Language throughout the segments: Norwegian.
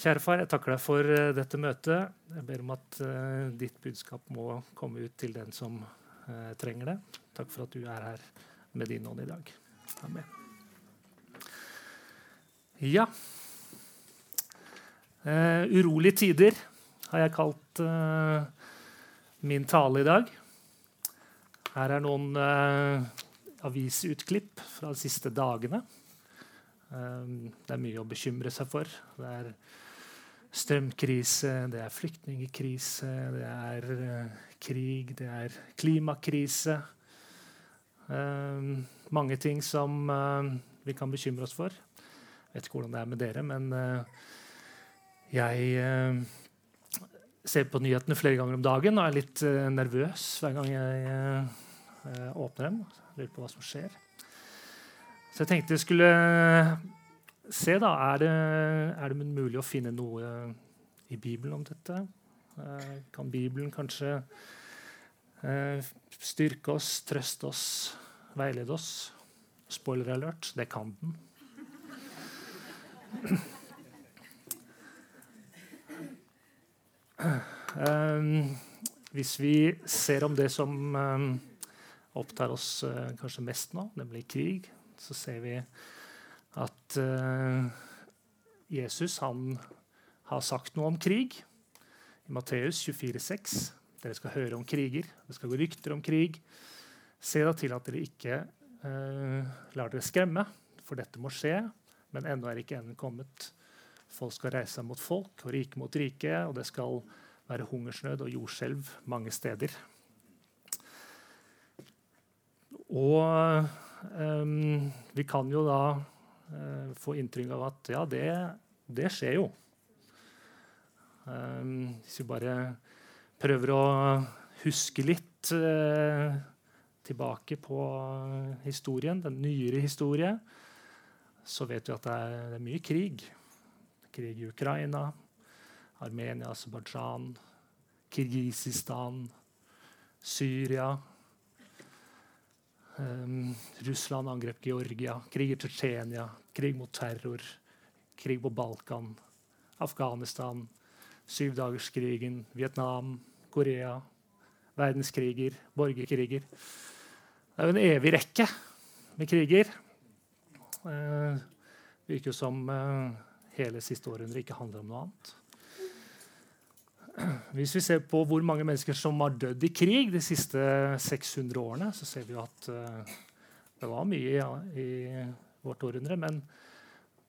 Kjære far, jeg takker deg for uh, dette møtet. Jeg ber om at uh, ditt budskap må komme ut til den som uh, trenger det. Takk for at du er her med din ånd i dag. Amen. Ja Urolige tider har jeg kalt min tale i dag. Her er noen avisutklipp fra de siste dagene. det er mye å bekymre seg for. Det er strømkrise, det er flyktningkrise, det er uh, krig, det er klimakrise. Uh, mange ting som uh, vi kan bekymre oss for. Jeg vet ikke hvordan det er med dere, men jeg ser på nyhetene flere ganger om dagen og er litt nervøs hver gang jeg åpner dem. Lurer på hva som skjer. Så jeg tenkte jeg skulle se, da. Er det, er det mulig å finne noe i Bibelen om dette? Eh, kan Bibelen kanskje eh, styrke oss, trøste oss, veilede oss? Spoiler alert det kan den. Um, hvis vi ser om det som opptar oss kanskje mest nå, nemlig krig, så ser vi at uh, Jesus han har sagt noe om krig. I Matteus 24,6. Dere skal høre om kriger. Det skal gå rykter om krig. Se da til at dere ikke uh, lar dere skremme, for dette må skje. Men ennå er ikke enden kommet. Folk skal reise seg mot folk og rike mot rike, og det skal være hungersnød og jordskjelv mange steder. Og um, vi kan jo da uh, få inntrykk av at ja, det, det skjer jo. Um, hvis vi bare prøver å huske litt uh, tilbake på historien, den nyere historie, så vet vi at det er, det er mye krig. Krig i Ukraina, Armenia, Aserbajdsjan, Kirgisistan, Syria Um, Russland angrep Georgia, krig i Tsjetsjenia, krig mot terror, krig på Balkan, Afghanistan, syvdagerskrigen, Vietnam, Korea, verdenskriger, borgerkriger. Det er jo en evig rekke med kriger. Uh, virker som uh, hele siste århundre ikke handler om noe annet. Hvis vi ser på hvor mange mennesker som har dødd i krig de siste 600 årene, så ser vi at uh, det var mye ja, i vårt århundre. Men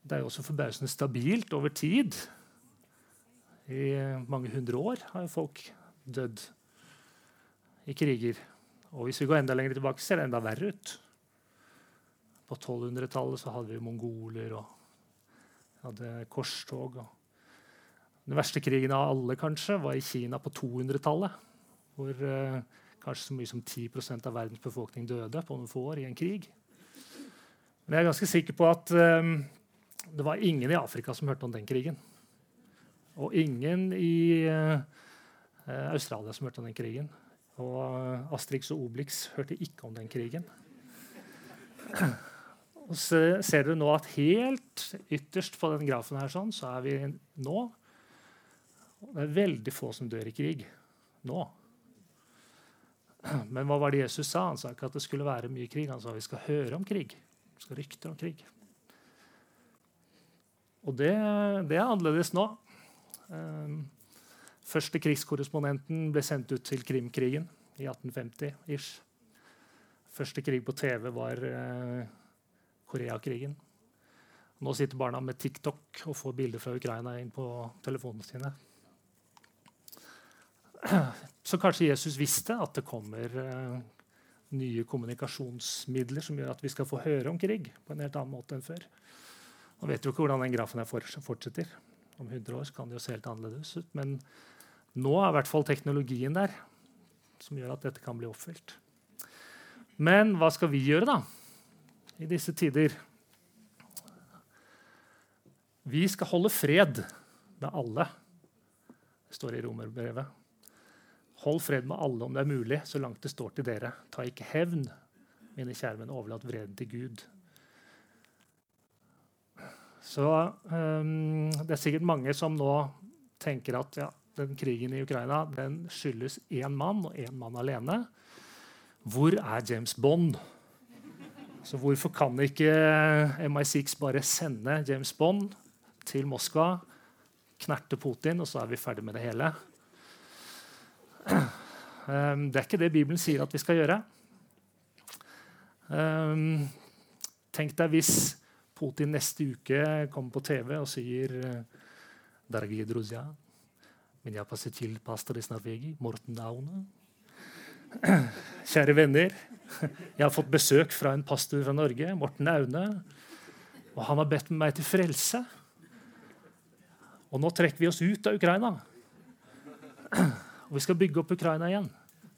det er jo også forbausende stabilt over tid. I mange hundre år har folk dødd i kriger. Og hvis vi går enda lenger tilbake, ser det enda verre ut. På 1200-tallet hadde vi mongoler og hadde korstog. og den verste krigen av alle kanskje, var i Kina på 200-tallet. Hvor eh, kanskje så mye som 10 av verdens befolkning døde på noen få år i en krig. Men jeg er ganske sikker på at eh, det var ingen i Afrika som hørte om den krigen. Og ingen i eh, Australia som hørte om den krigen. Og eh, Astrix og Obelix hørte ikke om den krigen. Og så ser dere nå at helt ytterst på den grafen her sånn, så er vi nå det er veldig få som dør i krig nå. Men hva var det Jesus sa? Han sa ikke at det skulle være mye krig. Han sa vi skal høre om krig. Vi skal rykte om krig. Og det, det er annerledes nå. Um, første krigskorrespondenten ble sendt ut til Krimkrigen i 1850-ish. Første krig på TV var uh, Koreakrigen. Nå sitter barna med TikTok og får bilder fra Ukraina inn på telefonene sine. Så kanskje Jesus visste at det kommer uh, nye kommunikasjonsmidler som gjør at vi skal få høre om krig på en helt annen måte enn før. Man vet jo ikke hvordan den grafen fortsetter. Om 100 år kan det jo se helt annerledes ut. Men nå er i hvert fall teknologien der som gjør at dette kan bli oppfylt. Men hva skal vi gjøre da, i disse tider? Vi skal holde fred med alle. Det står i romerbrevet. Hold fred med alle om det er mulig, så langt det står til dere. Ta ikke hevn, mine kjære, men overlat vreden til Gud. Så um, det er sikkert mange som nå tenker at ja, den krigen i Ukraina den skyldes én mann og én mann alene. Hvor er James Bond? Så hvorfor kan ikke MI6 bare sende James Bond til Moskva, knerte Putin, og så er vi ferdig med det hele? Um, det er ikke det Bibelen sier at vi skal gjøre. Um, tenk deg hvis Putin neste uke kommer på TV og sier Дорогие друзья, меня посетил пастор из Норвегии, Morten Aune. Kjære venner, jeg har fått besøk fra en pastor fra Norge, Morten Aune. Og han har bedt meg til frelse. Og nå trekker vi oss ut av Ukraina. Og vi skal bygge opp Ukraina igjen.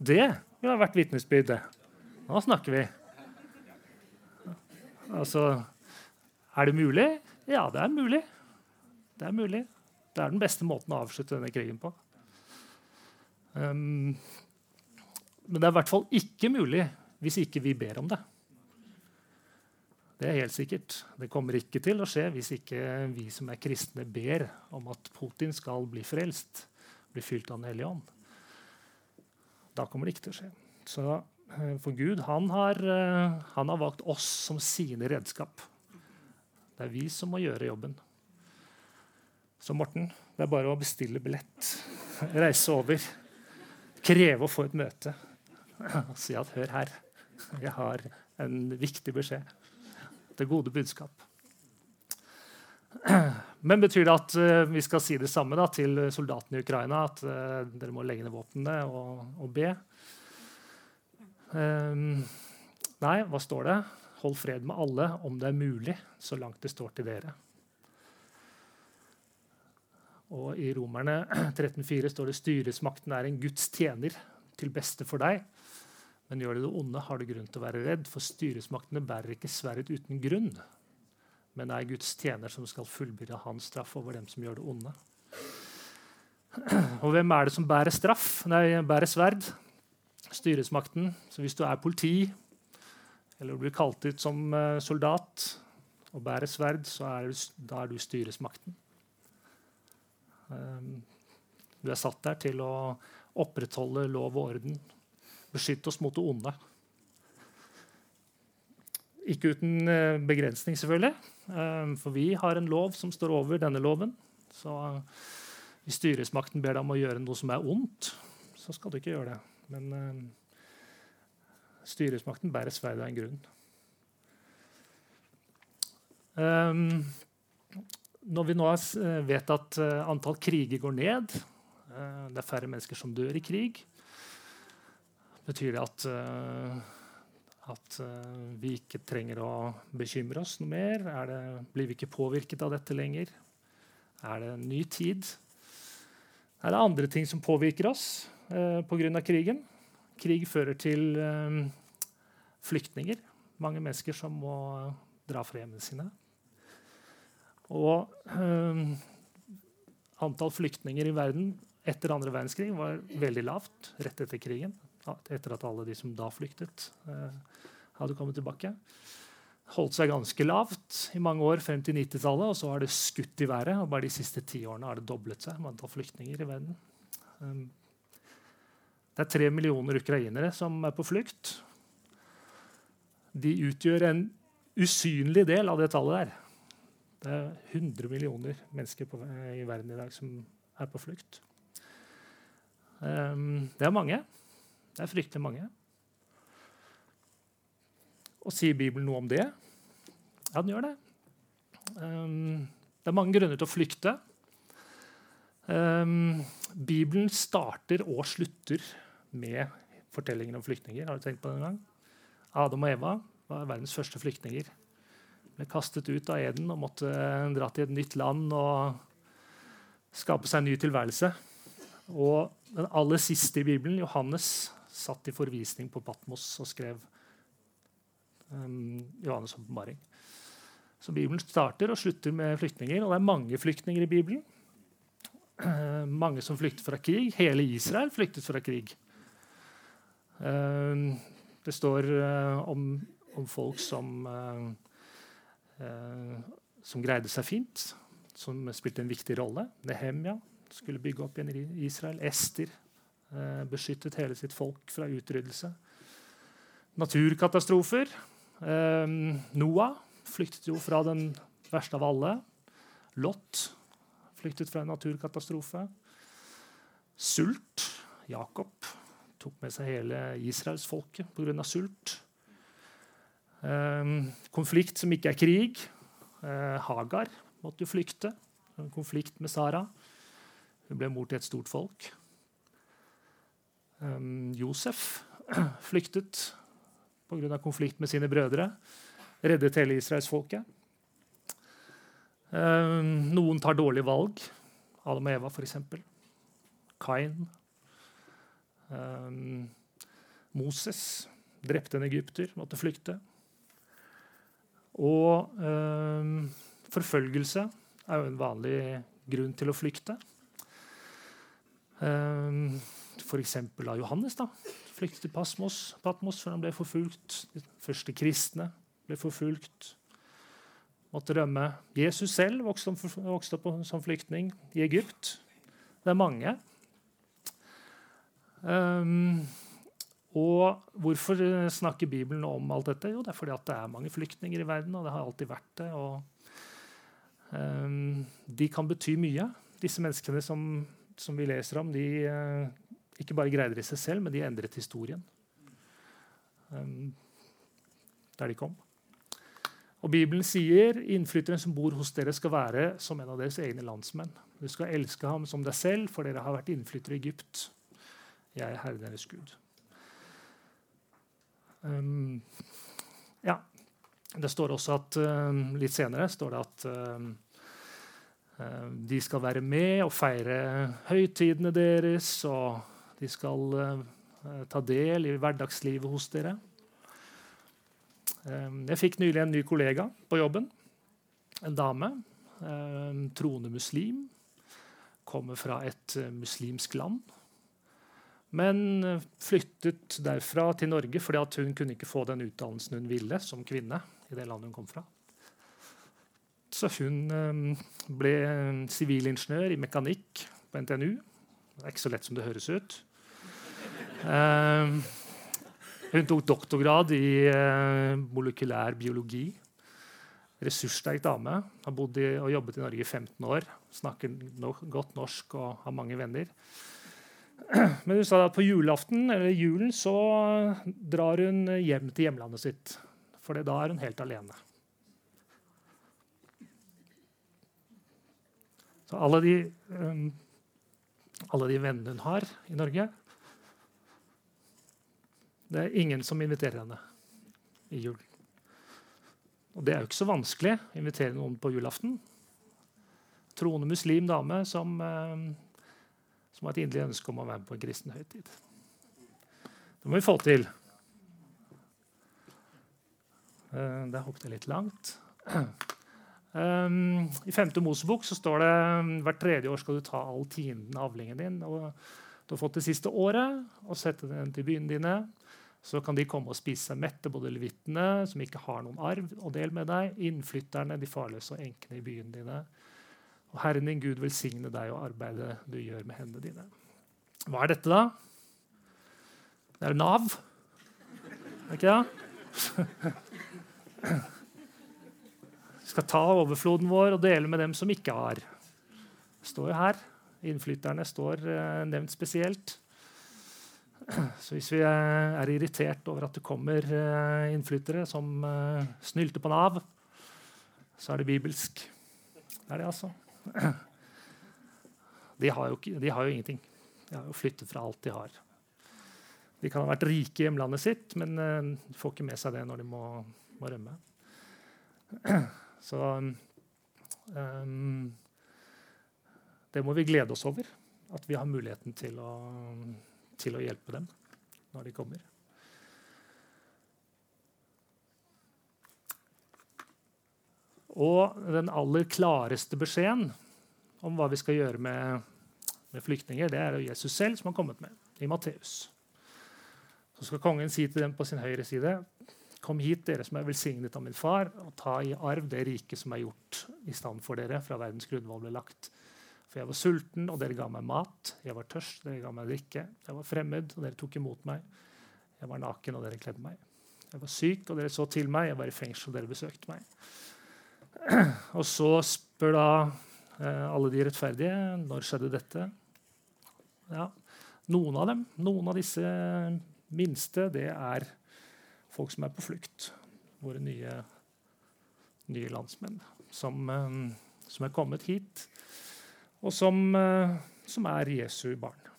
Det ville vært vitnesbyrdet. Nå snakker vi. Altså Er det mulig? Ja, det er mulig. Det er mulig. Det er den beste måten å avslutte denne krigen på. Um, men det er i hvert fall ikke mulig hvis ikke vi ber om det. Det er helt sikkert. Det kommer ikke til å skje hvis ikke vi som er kristne, ber om at Putin skal bli frelst, bli fylt av Den hellige ånd. Da kommer det ikke til å skje. Så eh, For Gud han har, eh, han har valgt oss som sine redskap. Det er vi som må gjøre jobben. Så Morten, det er bare å bestille billett, reise over, kreve å få et møte si at 'hør her, jeg har en viktig beskjed'. Det gode budskap. Men betyr det at uh, vi skal si det samme da, til soldatene i Ukraina? At uh, dere må legge ned våpnene og, og be? Um, nei, hva står det? Hold fred med alle om det er mulig, så langt det står til dere. Og I Romerne 13,4 står det styresmakten er en Guds tjener til beste for deg. Men gjør det det onde, har du grunn til å være redd, for styresmaktene bærer ikke sverdet uten grunn, men er Guds tjener som skal fullbyrde hans straff over dem som gjør det onde. Og hvem er det som bærer straff? Nei, bærer sverd? Styresmakten. Så hvis du er politi, eller blir kalt ut som eh, soldat og bærer sverd, så er du, da er du styresmakten. Um, du er satt der til å opprettholde lov og orden Beskytte oss mot det onde. Ikke uten eh, begrensning, selvfølgelig. Eh, for vi har en lov som står over denne loven. Så hvis styresmakten ber deg om å gjøre noe som er ondt, så skal du ikke gjøre det. Men styresmakten bærer sverdet av en grunn. Når vi nå vet at antall kriger går ned, det er færre mennesker som dør i krig, Betyr det at, at uh, vi ikke trenger å bekymre oss noe mer? Det, blir vi ikke påvirket av dette lenger? Er det en ny tid? Er det andre ting som påvirker oss eh, pga. krigen? Krig fører til uh, flyktninger. Mange mennesker som må dra fra hjemmene sine. Og antall flyktninger i verden etter andre verdenskrig var veldig lavt rett etter krigen etter at alle de som da flyktet, eh, hadde kommet tilbake. Holdt seg ganske lavt i mange år frem til 90-tallet, og så har det skutt i været. og Bare de siste ti årene har det doblet seg med antall flyktninger i verden. Um, det er tre millioner ukrainere som er på flukt. De utgjør en usynlig del av det tallet der. Det er 100 millioner mennesker på, i verden i dag som er på flukt. Um, det er mange. Det er fryktelig mange. Og sier Bibelen noe om det? Ja, den gjør det. Um, det er mange grunner til å flykte. Um, Bibelen starter og slutter med fortellingen om flyktninger. Har du tenkt på det en gang? Adam og Eva var verdens første flyktninger. Ble kastet ut av eden og måtte dra til et nytt land og skape seg en ny tilværelse. Og den aller siste i Bibelen, Johannes, satt i forvisning på Patmos og skrev um, Johannes' åpenbaring. Så Bibelen starter og slutter med flyktninger. Og det er mange flyktninger i Bibelen. Uh, mange som flykter fra krig. Hele Israel flyktet fra krig. Uh, det står uh, om, om, folk som som greide seg fint, som spilte en viktig rolle. Nehemja skulle bygge opp igjen Israel. Ester beskyttet hele sitt folk fra utryddelse. Naturkatastrofer. Eh, Noah flyktet jo fra den verste av alle. Lot flyktet fra en naturkatastrofe. Sult. Jakob tok med seg hele israelsfolket pga. sult. Um, konflikt som ikke er krig. Hagar måtte jo flykte. En konflikt med Sara. Hun ble mor til et stort folk. Josef flyktet pga. konflikt med sine brødre. Reddet hele israelsfolket. Noen tar dårlige valg. Adam og Eva, f.eks. Kain. Moses drepte en egypter, måtte flykte. Og forfølgelse er jo en vanlig grunn til å flykte. Um, F.eks. av Johannes. da, Flyktet til Patmos, Patmos før han ble forfulgt. De første kristne ble forfulgt. Måtte rømme. Jesus selv vokste, opp som flyktning i Egypt. Det er mange. Um, og hvorfor snakker Bibelen om alt dette? Jo, det er fordi det er mange flyktninger i verden, og det har alltid vært det. og um, De kan bety mye. Disse menneskene som, som vi leser om, de uh, ikke bare greide det i seg selv, men de endret historien. Um, der de kom. Og Bibelen sier innflytteren som bor hos dere, skal være som en av deres egne landsmenn. Du skal elske ham som deg selv, for dere har vært innflyttere i Egypt. Jeg er Herre deres Gud. Um, ja. Det står også at um, Litt senere står det at um, de skal være med og feire høytidene deres, og de skal uh, ta del i hverdagslivet hos dere. jeg fikk nylig en ny kollega på jobben. En dame. troende muslim. Kommer fra et uh, muslimsk land. Men eh, flyttet derfra til Norge fordi hun kunne ikke få den utdannelsen hun ville som kvinne. i det landet hun kom fra. Så hun eh, ble sivilingeniør i mekanikk på NTNU. Det er ikke så lett som det høres ut. Eh, hun tok doktorgrad i molekylær biologi. Ressurssterk dame. Har bodd i, og jobbet i Norge i 15 år. Snakker godt norsk og har mange venner. Men hun sa at på julaften eller julen så drar hun hjem til hjemlandet sitt. For da er hun helt alene. Så alle de, um, alle de vennene hun har i Norge Det er ingen som inviterer henne i jul. Og det er jo ikke så vanskelig å invitere noen på julaften. Troende muslim dame som um, som har et inderlig ønske om å være med på en kristen høytid. Det må vi få til. Uh, der hoppet jeg litt langt. Um, I 5. Mosebok så står det hvert tredje år skal du ta all tienden av avlingen din. og Du har fått det siste året, og sette den til byene dine. Så kan de komme og spise seg mette, både levittene, som ikke har noen arv, å dele med deg, innflytterne, de farløse og enkene i byene dine. Og Herren din Gud velsigne deg og arbeidet du gjør med hendene dine. Hva er dette, da? Det er Nav. Er ikke det? Vi skal ta overfloden vår og dele med dem som ikke har. Det står jo her. Innflytterne står uh, nevnt spesielt. Så hvis vi er irritert over at det kommer uh, innflyttere som uh, snylter på Nav, så er det bibelsk. Det er det, altså. De har, jo, de har, jo, ingenting. De har jo flyttet fra alt de har. De kan ha vært rike i hjemlandet sitt, men de får ikke med seg det når de må, må rømme. Så um, Det må vi glede oss over. At vi har muligheten til å, til å hjelpe dem når de kommer. Og den aller klareste beskjeden om hva vi skal gjøre med, med flyktninger, det er Jesus selv som har kommet med i Matteus. Så skal kongen si til dem på sin høyre side.: Kom hit, dere som er velsignet av min far, og ta i arv det riket som er gjort i stand for dere fra verdens grunnvoll ble lagt. For jeg var sulten, og dere ga meg mat. Jeg var tørst, dere ga meg drikke. Jeg var fremmed, og dere tok imot meg. Jeg var naken, og dere kledde meg. Jeg var syk, og dere så til meg. Jeg var i fengsel, og dere besøkte meg. Og så spør da eh, alle de rettferdige når skjedde dette. Ja, noen av dem, noen av disse minste, det er folk som er på flukt. Våre nye, nye landsmenn som, eh, som, er kommet hit, og som, eh, som er Jesu barn.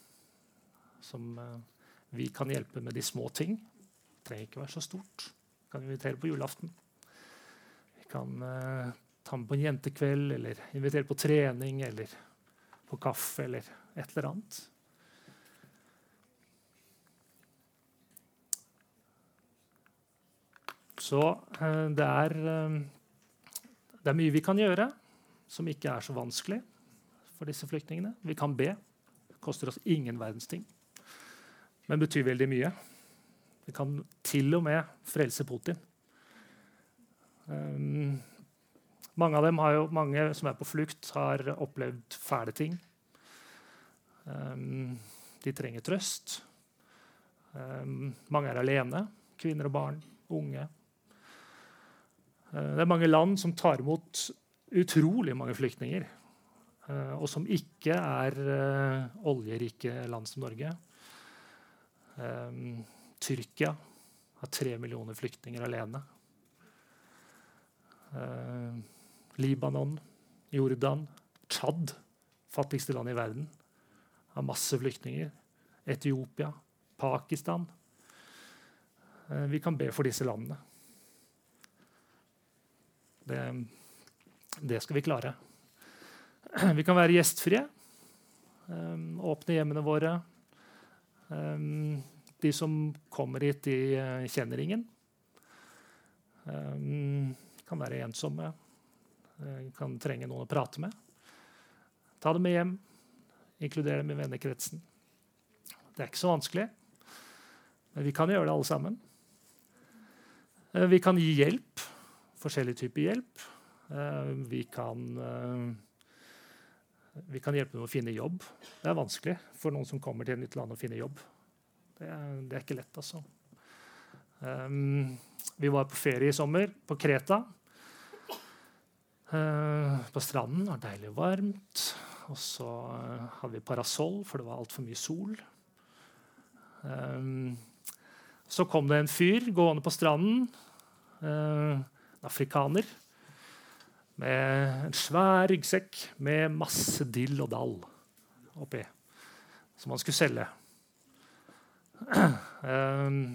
Som eh, vi kan hjelpe med de små ting. Det trenger ikke være så stort. Vi kan invitere på julaften. Vi kan ta med på en jentekveld, eller invitere på trening, eller på kaffe, eller et eller annet. Så eh, det er, eh, det er mye vi kan gjøre som ikke er så vanskelig for disse flyktningene. Vi kan be. Det koster oss ingen verdens ting, men betyr veldig mye. Vi kan til og med frelse Putin. Um, mange av dem har jo, mange som er på flukt, har opplevd fæle ting. Um, de trenger trøst. Um, mange er alene. Kvinner og barn, unge. Uh, det er mange land som tar imot utrolig mange flyktninger. Eh, og som ikke er eh, oljerike land som Norge. Tyrkia har tre millioner flyktninger alene. Libanon, Jordan, Tsjad, fattigste land i verden, har masse flyktninger. Etiopia, Pakistan. Vi kan be for disse landene. Det, det skal vi klare. Vi kan være gjestfrie. Um, åpne hjemmene våre. Um, de som kommer hit, de uh, kjenner ingen. Um, kan være ensomme. Uh, kan trenge noen å prate med. Ta dem med hjem. Inkludere dem i vennekretsen. Det er ikke så vanskelig, men vi kan gjøre det alle sammen. Uh, vi kan gi hjelp forskjellig type hjelp. Eh, vi kan, eh, vi kan hjelpe dem å finne jobb. Det er vanskelig for noen som kommer til et nytt land å finne jobb. Det det er ikke lett, altså. Um, vi var på ferie i sommer, på Kreta. Uh, på stranden. Det var deilig varmt. Og så uh, hadde vi parasoll, for det var altfor mye sol. Um, så kom det en fyr gående på stranden. Uh, afrikaner. Med en svær ryggsekk med masse dill og dall oppi. Som han skulle selge. Ehm,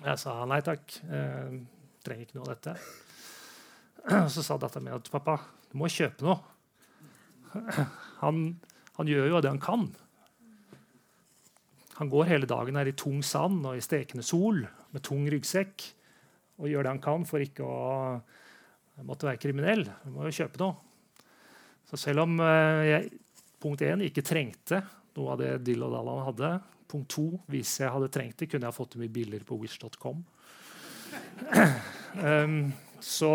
jeg sa nei takk, jeg trenger ikke noe av dette. Så sa datteren min at pappa, du må kjøpe noe. Han, han, gjør jo det han kan. Han går hele dagen her i tung sand og i stekende sol med tung ryggsekk og gjør det han kan for ikke å måtte være kriminell. Jeg må jo kjøpe noe. Så selv om eh, jeg punkt 1, ikke trengte noe av det Dill og Dallan hadde, punkt 2, hvis jeg hadde trengt det, kunne jeg fått det mye billigere på wish.com. um, så,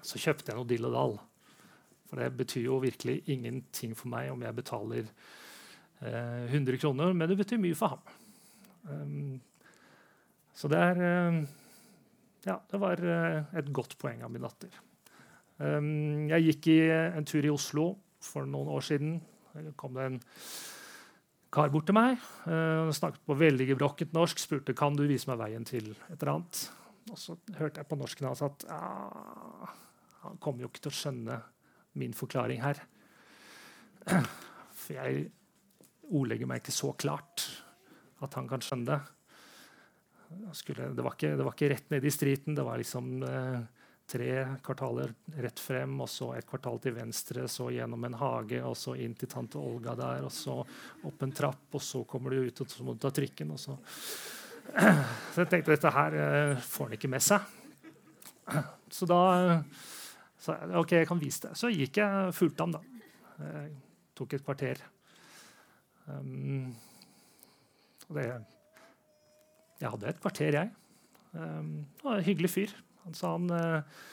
så, kjøpte jeg noe Dill og Dall. For det betyr jo virkelig ingenting for meg om jeg betaler eh, 100 kroner, men det betyr mye for ham. Um, så det er eh, ja, det var eh, et godt poeng av min datter. Um, jeg gikk i en tur i Oslo for noen år siden. Det kom det en kar bort til meg. Han snakket på veldig gebrokkent norsk. Spurte kan du vise meg veien til et eller annet. Og så hørte jeg på norsken hans at ah, han kommer jo ikke til å skjønne min forklaring her. For jeg ordlegger meg ikke så klart at han kan skjønne det skulle, det, var ikke, det, var ikke, rett ned i striden. Det var liksom eh, tre kvartaler rett frem, og så et kvartal til venstre, så gjennom en hage, og så inn til tante Olga der, og så opp en trapp, og så kommer du ut, og så må du ta trikken. og så... Så jeg tenkte dette her eh, får han ikke med seg. Så da sa jeg OK, jeg kan vise det. Så gikk jeg fulgte ham, da. Jeg tok et kvarter. Um, og det jeg hadde et kvarter, jeg. Um, en hyggelig fyr. Han sa han uh,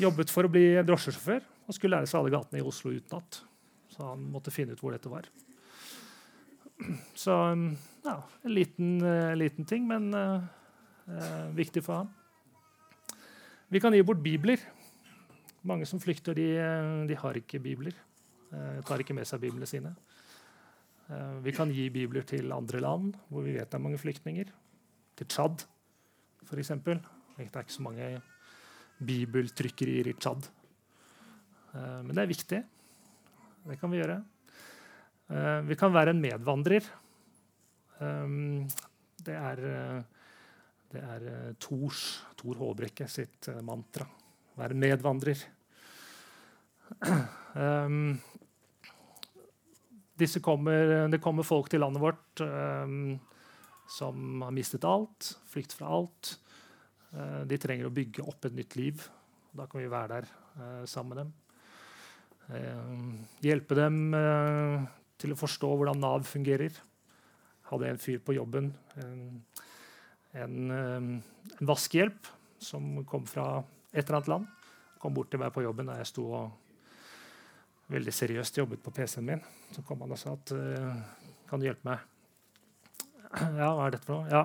jobbet for å bli drosjesjåfør og skulle lære seg alle gatene i Oslo utenat. Så han måtte finne ut hvor dette var. Så um, ja, en liten, uh, liten ting, men uh, viktig for ham. Vi kan gi bort bibler. Mange som flykter, de, de har ikke bibler. tar ikke med seg biblene sine. vi kan gi bibler til andre land hvor vi vet det er mange flyktninger. Til Tsjad, f.eks. Det er ikke så mange bibeltrykkerier i Tsjad. Uh, men det er viktig. Det kan vi gjøre. Uh, vi kan være en medvandrer. Um, det er, det er Tors, Tor Håbrekke sitt mantra. Være medvandrer. Um, kommer, det kommer folk til landet vårt som har mistet alt, flykt fra alt. Uh, de trenger å bygge opp et nytt liv. Da kan vi være der uh, sammen med dem. Uh, hjelpe dem til å forstå hvordan Nav fungerer. Hadde en fyr på jobben, en, en, en vaskehjelp, som kom fra et eller annet land. Kom bort til meg på jobben da jeg sto og veldig seriøst jobbet på PC-en min. Så kom han og sa at kan du hjelpe meg? Ja, hva er dette for noe? Ja,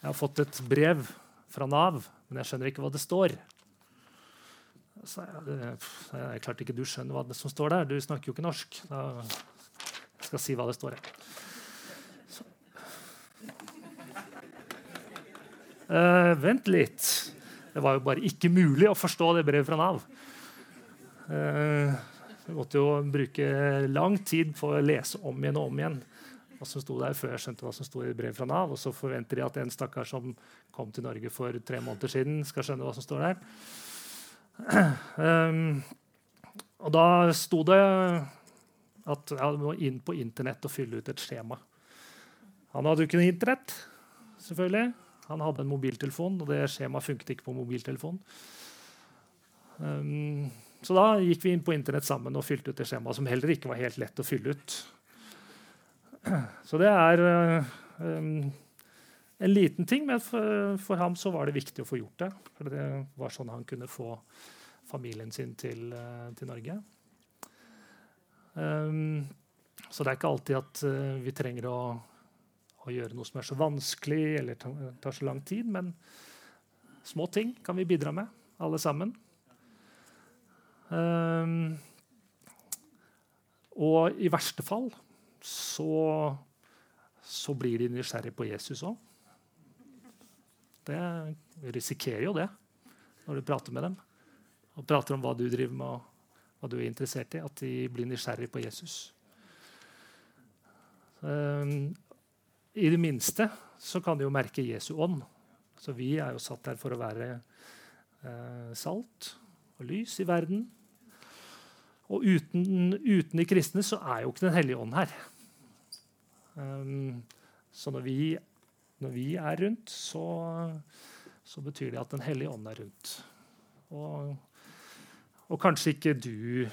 jeg har fått et brev fra Nav, men jeg skjønner ikke hva det står. Så jeg, det, jeg klarte ikke du skjønner hva det som står der. Du snakker jo ikke norsk. Da, jeg skal si hva det står her. Uh, vent litt. Det var jo bare ikke mulig å forstå det brevet fra Nav. Uh, jeg måtte jo bruke lang tid på å lese om igjen og om igjen hva som sto der, før jeg skjønte hva som sto i brevet fra Nav. Og så forventer de at en stakkar som kom til Norge for tre måneder siden, skal skjønne hva som står der. Um, og da sto det at jeg må inn på Internett og fylle ut et skjema. Han hadde jo ikke noe Internett, selvfølgelig. Han hadde en mobiltelefon, og det skjemaet funket ikke på mobiltelefon. Um, så da gikk vi inn på Internett sammen og fylte ut det skjemaet, som heller ikke var helt lett å fylle ut. Så det er um, en liten ting, men for, for, ham så var det viktig å få gjort det. For det var sånn han kunne få familien sin til, uh, til Norge. Um, så det er ikke alltid at uh, vi trenger å, å, gjøre noe som er så vanskelig eller tar så lang tid, men små ting kan vi bidra med, alle sammen. Um, og i verste fall så, så blir de nysgjerrige på Jesus òg. Det risikerer jo det når du prater med dem og prater om hva du driver med og hva du er interessert i. At de blir nysgjerrige på Jesus. Um, I det minste så kan de jo merke Jesu ånd. Så vi er jo satt der for å være uh, salt og lys i verden. Og uten, uten de kristne så er jo ikke Den hellige ånd her. Um, så når vi, når vi, er rundt, så, så, betyr det at Den hellige ånd er rundt. Og, og kanskje ikke du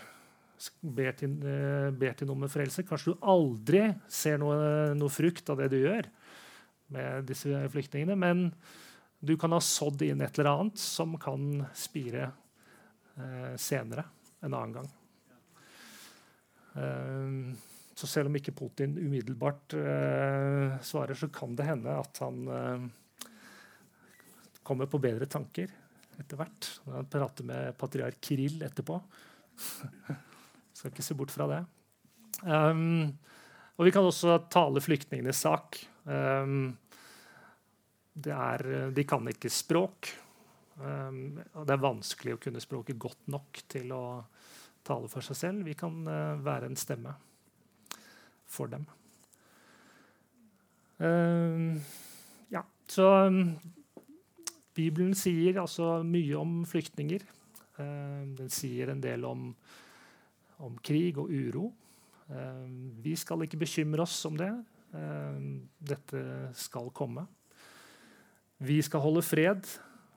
ber til, eh, ber til, noe med frelse. Kanskje du aldri ser noe, noe, frukt av det du gjør med disse flyktningene. Men du kan ha sådd inn et eller annet som kan spire eh, senere en annen gang. Um, så selv om ikke Putin umiddelbart eh, svarer, så kan det hende at han eh, kommer på bedre tanker etter hvert. Når han prater med patriark Kirill etterpå. Skal ikke se bort fra det. Um, og vi kan også tale flyktningenes sak. Um, er, de kan ikke språk. Um, og det er vanskelig å kunne språket godt nok til å tale for seg selv. Vi kan uh, være en stemme for dem. Uh, ja, så Bibelen sier altså mye om flyktninger. Uh, den sier en del om, om krig og uro. Uh, vi skal ikke bekymre oss om det. dette skal komme. Vi skal holde fred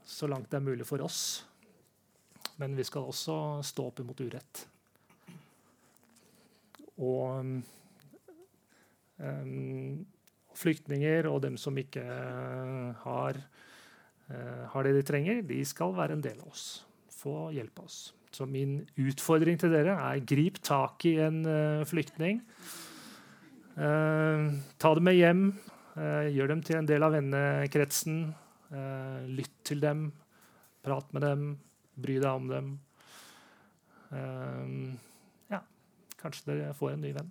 så langt det er mulig for oss. Men vi skal også stå opp imot urett. Og flyktninger og dem som ikke uh, har eh, har det de trenger, de skal være en del av oss. Få hjelpe oss. Så min utfordring til dere er grip tak i en uh, flyktning. Uh, ta dem med hjem. Uh, gjør dem til en del av vennekretsen. lytt til dem. Prat med dem. Bry deg om dem. ja, kanskje dere får en ny venn.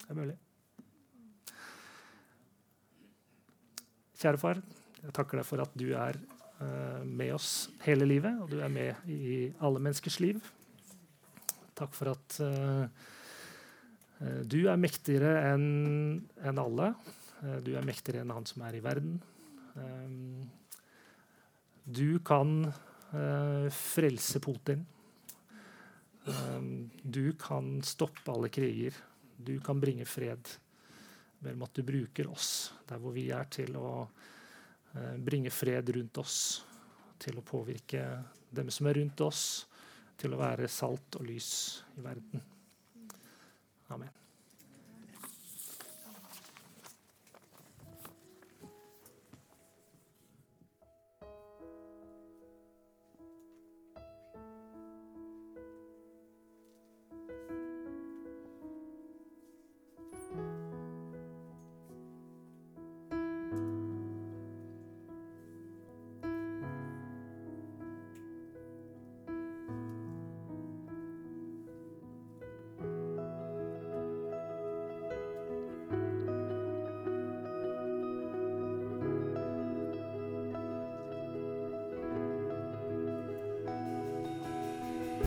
Det er mulig. Kjære far, jeg takker deg for at du er uh, med oss hele livet, og du er med i alle menneskers liv. Takk for at uh, du er mektigere enn en alle. Du er mektigere enn han som er i verden. Du kan frelse Putin. Du kan stoppe alle kriger. Du kan bringe fred. Ber om at du bruker oss der hvor vi er, til å Eh, bringe fred rundt oss, til å påvirke dem som er rundt oss, til å være salt og lys i verden. Amen.